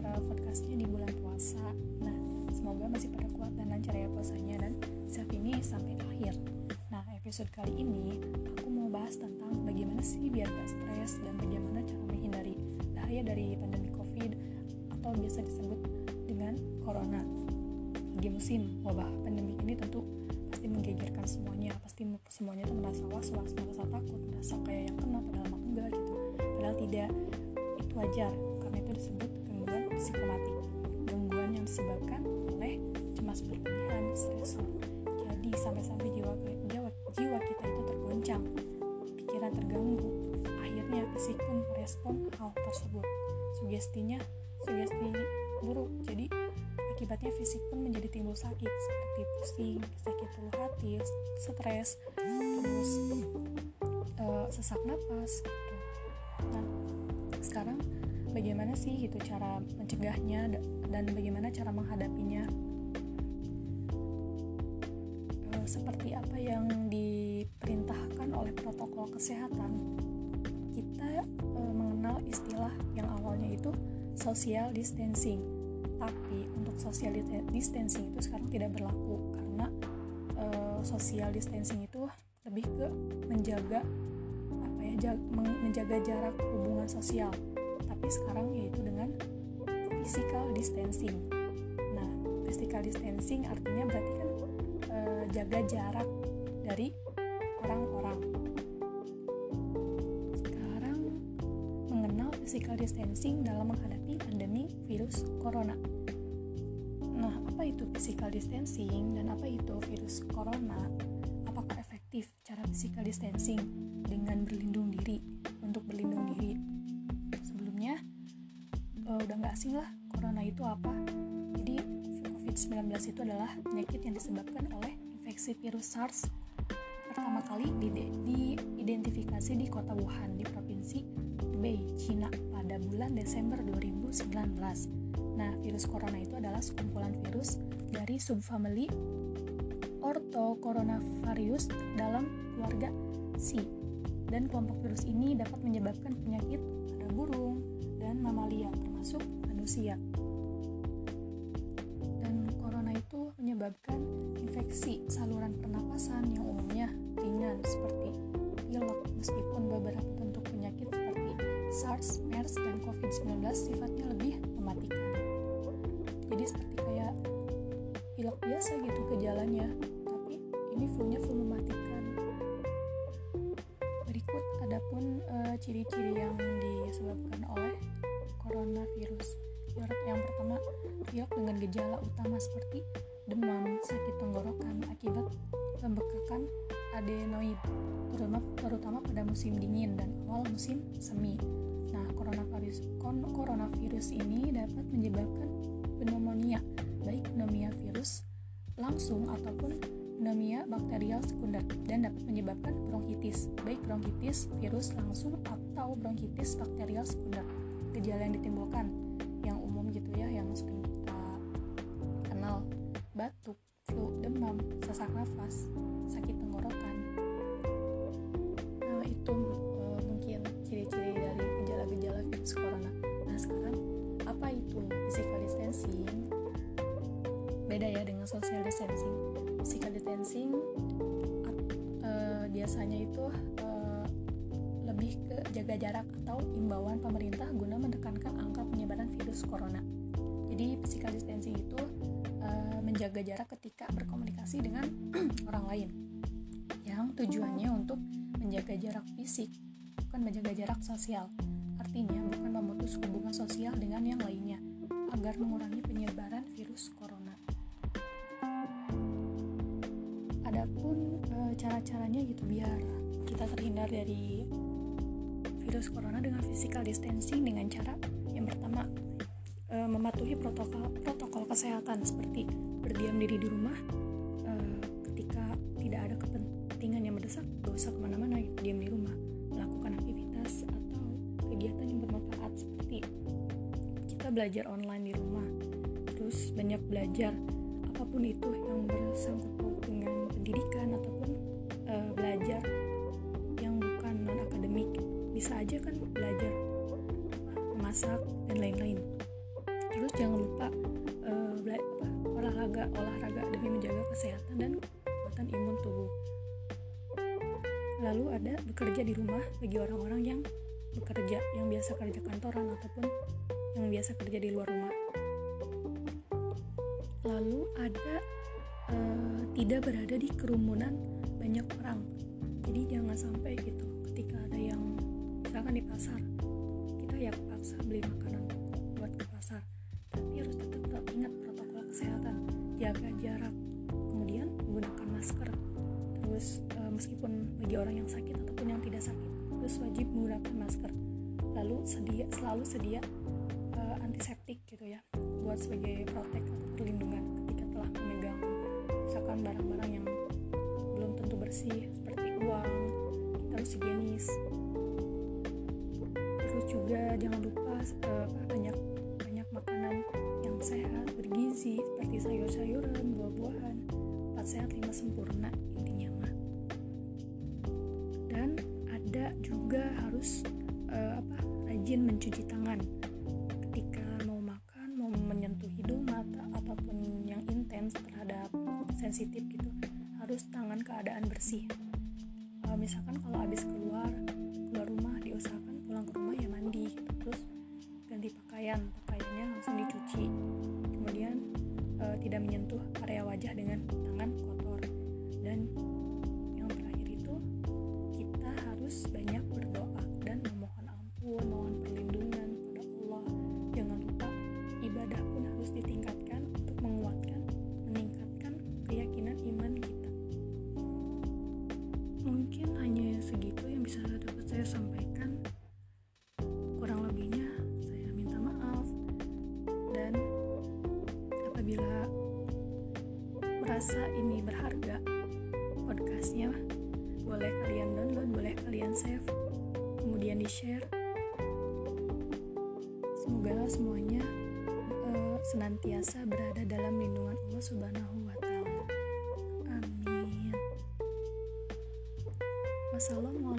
acara podcastnya di bulan puasa. Nah semoga masih pada kuat dan lancar ya puasanya Dan saat ini sampai akhir. Nah episode kali ini aku mau bahas tentang bagaimana sih biar gak stres Dan bagaimana cara menghindari bahaya dari pandemi covid Atau biasa disebut dengan corona. Di musim wabah pandemi ini tentu pasti menggegerkan semuanya Pasti semuanya tuh merasa was-was, merasa takut, merasa kayak yang kena padahal enggak gitu. Padahal tidak, itu wajar. Karena itu disebut psikomatik gangguan yang disebabkan oleh cemas berlebihan stresor jadi sampai-sampai jiwa, jiwa jiwa kita itu tergoncang. Pikiran terganggu. Akhirnya fisik pun merespon hal tersebut. Sugestinya sugesti buruk. Jadi akibatnya fisik pun menjadi timbul sakit seperti pusing sakit ulu hati stres terus uh, sesak napas. Gitu nah sekarang bagaimana sih gitu cara mencegahnya dan bagaimana cara menghadapinya? E, seperti apa yang diperintahkan oleh protokol kesehatan. Kita e, mengenal istilah yang awalnya itu social distancing. Tapi untuk social distancing itu sekarang tidak berlaku karena e, social distancing itu lebih ke menjaga apa ya menjaga jarak hubungan sosial sekarang yaitu dengan physical distancing. Nah physical distancing artinya berarti kan e, jaga jarak dari orang-orang. Sekarang mengenal physical distancing dalam menghadapi pandemi virus corona. Nah apa itu physical distancing dan apa itu virus corona? Apakah efektif cara physical distancing asing lah corona itu apa jadi COVID-19 itu adalah penyakit yang disebabkan oleh infeksi virus SARS pertama kali diidentifikasi di kota Wuhan di provinsi Hubei, China pada bulan Desember 2019. Nah, virus corona itu adalah sekumpulan virus dari subfamili Orthocoronavirus dalam keluarga C. Dan kelompok virus ini dapat menyebabkan penyakit pada burung, dan mamalia termasuk manusia. Dan corona itu menyebabkan infeksi saluran pernapasan yang umumnya ringan seperti pilek meskipun beberapa bentuk penyakit seperti SARS, MERS, dan COVID-19 sifatnya lebih mematikan. Jadi seperti kayak pilek biasa gitu gejalanya, tapi ini flu-nya flu mematikan. Berikut adapun uh, ciri-ciri yang disebabkan oleh coronavirus. Yang pertama, pilek dengan gejala utama seperti demam, sakit tenggorokan akibat pembekakan adenoid, terutama, terutama pada musim dingin dan awal musim semi. Nah, coronavirus, coronavirus ini dapat menyebabkan pneumonia, baik pneumonia virus langsung ataupun pneumonia bakterial sekunder dan dapat menyebabkan bronkitis, baik bronkitis virus langsung atau bronkitis bakterial sekunder gejala yang ditimbulkan yang umum gitu ya yang sering kita kenal. Batuk flu demam sesak nafas sakit tenggorokan. Nah itu uh, mungkin ciri-ciri dari gejala-gejala virus corona. Nah sekarang apa itu physical distancing? Beda ya dengan social distancing. Physical distancing uh, biasanya itu uh, lebih ke jaga jarak atau imbauan pemerintah guna menekankan angka penyebaran virus corona. Jadi physical distancing itu uh, menjaga jarak ketika berkomunikasi dengan orang lain yang tujuannya untuk menjaga jarak fisik, bukan menjaga jarak sosial. Artinya bukan memutus hubungan sosial dengan yang lainnya agar mengurangi penyebaran virus corona. Adapun e, cara-caranya gitu biar kita terhindar dari virus corona dengan physical distancing dengan cara yang pertama e, mematuhi protokol protokol kesehatan seperti berdiam diri di rumah e, ketika tidak ada kepentingan yang mendesak gak usah ke mana-mana diam di rumah. Melakukan aktivitas atau kegiatan yang bermanfaat seperti kita belajar online di rumah terus banyak belajar apa pun itu yang bersangkut dengan pendidikan ataupun bisa aja kan belajar memasak dan lain-lain. Terus jangan lupa uh, apa, olahraga olahraga demi menjaga kesehatan dan kekuatan imun tubuh. Lalu ada bekerja di rumah bagi orang-orang yang bekerja yang biasa kerja kantoran ataupun yang biasa kerja di luar rumah. Lalu ada uh, tidak berada di kerumunan banyak orang. Jadi jangan sampai gitu ketika ada yang misalkan di pasar kita ya kepaksa beli makanan buat ke pasar. Tapi harus tetap, tetap ingat protokol kesehatan jaga jarak kemudian menggunakan masker. Terus uh, meskipun bagi orang yang sakit ataupun yang tidak sakit terus wajib menggunakan masker. Lalu sedia selalu sedia uh, antiseptik gitu ya buat sebagai protek atau perlindungan ketika telah memegang. Misalkan barang-barang yang belum tentu bersih seperti uang kita harus higienis terus juga jangan lupa uh, banyak banyak makanan yang sehat bergizi seperti sayur-sayuran buah-buahan. Empat sehat lima sempurna intinya mah. Dan ada juga harus uh, apa rajin mencuci tangan. Ketika mau makan mau menyentuh hidung mata ataupun yang intens terhadap sensitif gitu harus tangan keadaan bersih. Uh, misalkan kalau habis keluar keluar rumah diusahakan pulang ke rumah ya mandi gitu. terus ganti pakaian pakaiannya langsung dicuci kemudian uh, tidak menyentuh area wajah dengan tangan kotor dan harus banyak berdoa dan memohon ampun, mohon perlindungan pada Allah. Jangan lupa ibadah pun harus ditingkatkan untuk menguatkan, meningkatkan keyakinan iman kita. Mungkin hanya segitu yang bisa dapat saya sampaikan. Merasa ini berharga. Podcastnya boleh kalian download boleh kalian save kemudian di share semoga semuanya uh, senantiasa berada dalam lindungan Allah Subhanahu wa taala. Amin. Wassalamualaikum